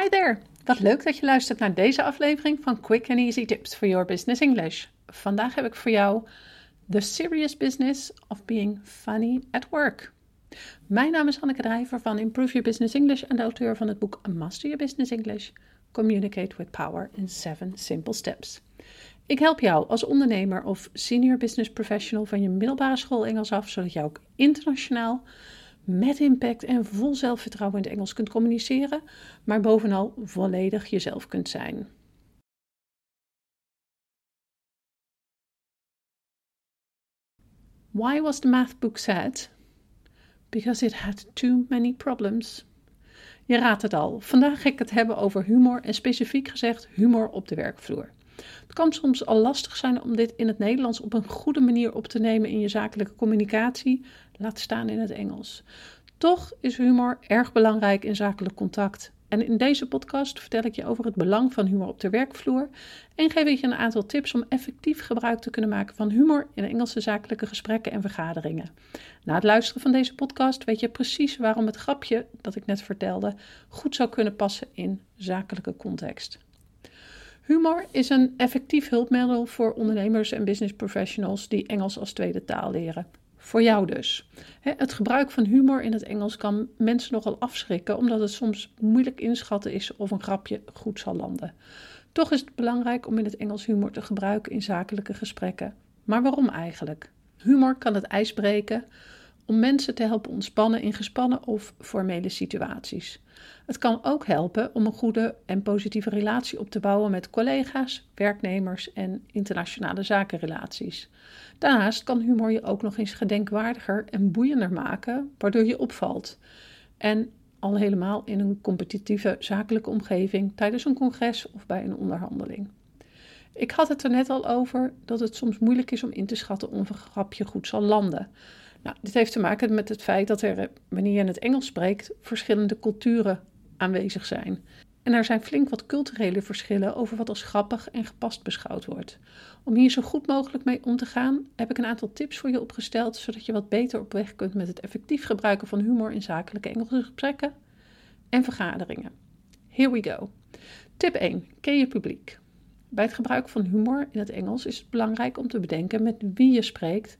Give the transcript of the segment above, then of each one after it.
Hi there! Wat leuk dat je luistert naar deze aflevering van Quick and Easy Tips for Your Business English. Vandaag heb ik voor jou The Serious Business of Being Funny at Work. Mijn naam is Hanneke Drijver van Improve Your Business English en de auteur van het boek Master Your Business English. Communicate with Power in 7 Simple Steps. Ik help jou als ondernemer of senior business professional van je middelbare school Engels af, zodat je ook internationaal met impact en vol zelfvertrouwen in het Engels kunt communiceren, maar bovenal volledig jezelf kunt zijn. Why was the math book sad? Because it had too many problems. Je raadt het al. Vandaag ga ik het hebben over humor en specifiek gezegd humor op de werkvloer. Het kan soms al lastig zijn om dit in het Nederlands op een goede manier op te nemen in je zakelijke communicatie, laat staan in het Engels. Toch is humor erg belangrijk in zakelijk contact. En in deze podcast vertel ik je over het belang van humor op de werkvloer en geef ik je een aantal tips om effectief gebruik te kunnen maken van humor in Engelse zakelijke gesprekken en vergaderingen. Na het luisteren van deze podcast weet je precies waarom het grapje dat ik net vertelde goed zou kunnen passen in zakelijke context. Humor is een effectief hulpmiddel voor ondernemers en business professionals die Engels als tweede taal leren. Voor jou dus. Het gebruik van humor in het Engels kan mensen nogal afschrikken, omdat het soms moeilijk inschatten is of een grapje goed zal landen. Toch is het belangrijk om in het Engels humor te gebruiken in zakelijke gesprekken. Maar waarom eigenlijk? Humor kan het ijs breken om mensen te helpen ontspannen in gespannen of formele situaties. Het kan ook helpen om een goede en positieve relatie op te bouwen met collega's, werknemers en internationale zakenrelaties. Daarnaast kan humor je ook nog eens gedenkwaardiger en boeiender maken, waardoor je opvalt. En al helemaal in een competitieve zakelijke omgeving tijdens een congres of bij een onderhandeling. Ik had het er net al over dat het soms moeilijk is om in te schatten of een grapje goed zal landen. Nou, dit heeft te maken met het feit dat er, wanneer je in het Engels spreekt, verschillende culturen aanwezig zijn. En er zijn flink wat culturele verschillen over wat als grappig en gepast beschouwd wordt. Om hier zo goed mogelijk mee om te gaan, heb ik een aantal tips voor je opgesteld, zodat je wat beter op weg kunt met het effectief gebruiken van humor in zakelijke Engelse gesprekken en vergaderingen. Here we go. Tip 1. Ken je publiek. Bij het gebruik van humor in het Engels is het belangrijk om te bedenken met wie je spreekt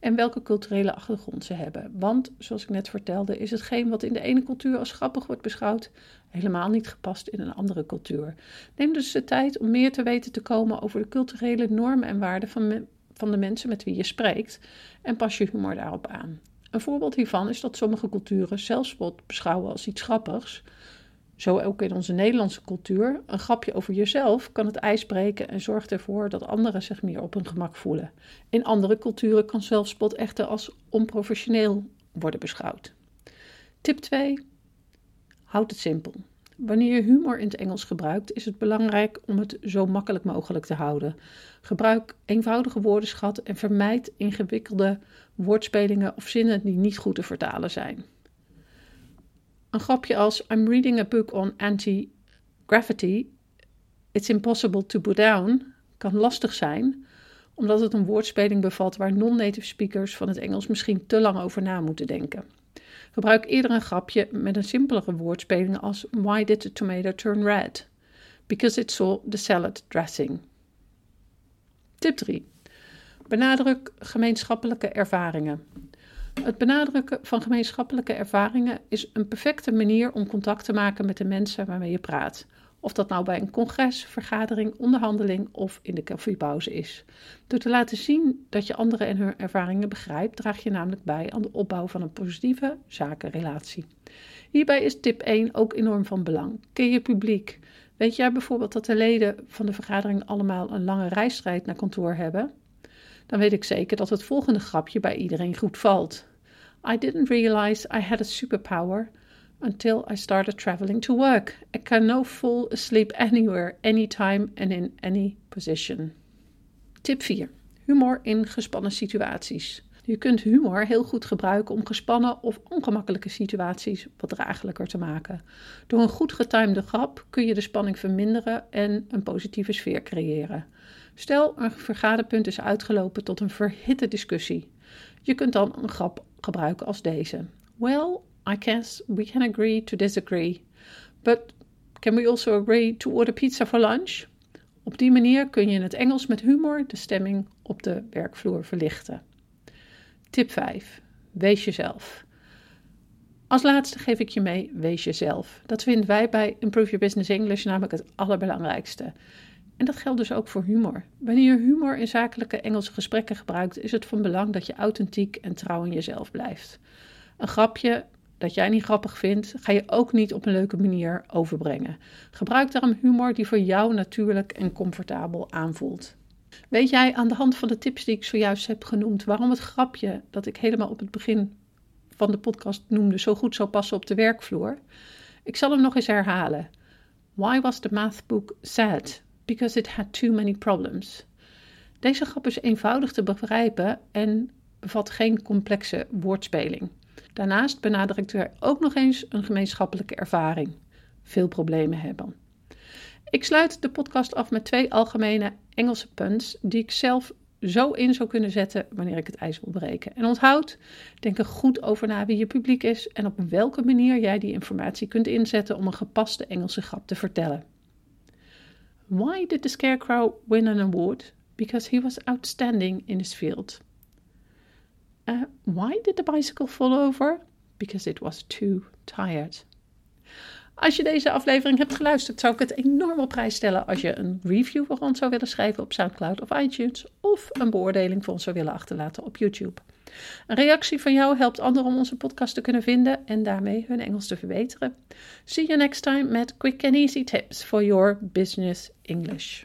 en welke culturele achtergrond ze hebben. Want, zoals ik net vertelde, is hetgeen wat in de ene cultuur als grappig wordt beschouwd, helemaal niet gepast in een andere cultuur. Neem dus de tijd om meer te weten te komen over de culturele normen en waarden van, van de mensen met wie je spreekt en pas je humor daarop aan. Een voorbeeld hiervan is dat sommige culturen zelfspot beschouwen als iets grappigs, zo ook in onze Nederlandse cultuur. Een grapje over jezelf kan het ijs breken en zorgt ervoor dat anderen zich meer op hun gemak voelen. In andere culturen kan zelfspot echter als onprofessioneel worden beschouwd. Tip 2. Houd het simpel. Wanneer je humor in het Engels gebruikt, is het belangrijk om het zo makkelijk mogelijk te houden. Gebruik eenvoudige woordenschat en vermijd ingewikkelde woordspelingen of zinnen die niet goed te vertalen zijn. Een grapje als I'm reading a book on anti-gravity. It's impossible to put down kan lastig zijn, omdat het een woordspeling bevat waar non-native speakers van het Engels misschien te lang over na moeten denken. Gebruik eerder een grapje met een simpelere woordspeling als Why did the tomato turn red? Because it saw the salad dressing. Tip 3. Benadruk gemeenschappelijke ervaringen. Het benadrukken van gemeenschappelijke ervaringen is een perfecte manier om contact te maken met de mensen waarmee je praat. Of dat nou bij een congres, vergadering, onderhandeling of in de koffiepauze is. Door te laten zien dat je anderen en hun ervaringen begrijpt, draag je namelijk bij aan de opbouw van een positieve zakenrelatie. Hierbij is tip 1 ook enorm van belang. Ken je publiek? Weet jij bijvoorbeeld dat de leden van de vergadering allemaal een lange reistrijd naar kantoor hebben? Dan weet ik zeker dat het volgende grapje bij iedereen goed valt. I didn't realize I had a superpower until I started traveling to work. I can now fall asleep anywhere, anytime and in any position. Tip 4. Humor in gespannen situaties. Je kunt humor heel goed gebruiken om gespannen of ongemakkelijke situaties wat draaglijker te maken. Door een goed getimede grap kun je de spanning verminderen en een positieve sfeer creëren. Stel, een vergaderpunt is uitgelopen tot een verhitte discussie. Je kunt dan een grap gebruiken als deze. Well, I guess we can agree to disagree. But Can we also agree to order pizza for lunch? Op die manier kun je in het Engels met humor de stemming op de werkvloer verlichten. Tip 5. Wees jezelf. Als laatste geef ik je mee, wees jezelf. Dat vinden wij bij Improve Your Business English namelijk het allerbelangrijkste. En dat geldt dus ook voor humor. Wanneer je humor in zakelijke Engelse gesprekken gebruikt, is het van belang dat je authentiek en trouw in jezelf blijft. Een grapje dat jij niet grappig vindt, ga je ook niet op een leuke manier overbrengen. Gebruik daarom humor die voor jou natuurlijk en comfortabel aanvoelt. Weet jij aan de hand van de tips die ik zojuist heb genoemd, waarom het grapje dat ik helemaal op het begin van de podcast noemde zo goed zou passen op de werkvloer? Ik zal hem nog eens herhalen. Why was the math book sad? Because it had too many problems. Deze grap is eenvoudig te begrijpen en bevat geen complexe woordspeling. Daarnaast benadrukt er ook nog eens een gemeenschappelijke ervaring: veel problemen hebben. Ik sluit de podcast af met twee algemene Engelse punts die ik zelf zo in zou kunnen zetten wanneer ik het ijs wil breken. En onthoud, denk er goed over na wie je publiek is en op welke manier jij die informatie kunt inzetten om een gepaste Engelse grap te vertellen. Why did the Scarecrow win an award? Because he was outstanding in his field. Uh, why did the bicycle fall over? Because it was too tired. Als je deze aflevering hebt geluisterd, zou ik het enorm op prijs stellen als je een review voor ons zou willen schrijven op SoundCloud of iTunes of een beoordeling voor ons zou willen achterlaten op YouTube. Een reactie van jou helpt anderen om onze podcast te kunnen vinden en daarmee hun Engels te verbeteren. See you next time met quick and easy tips for your business English.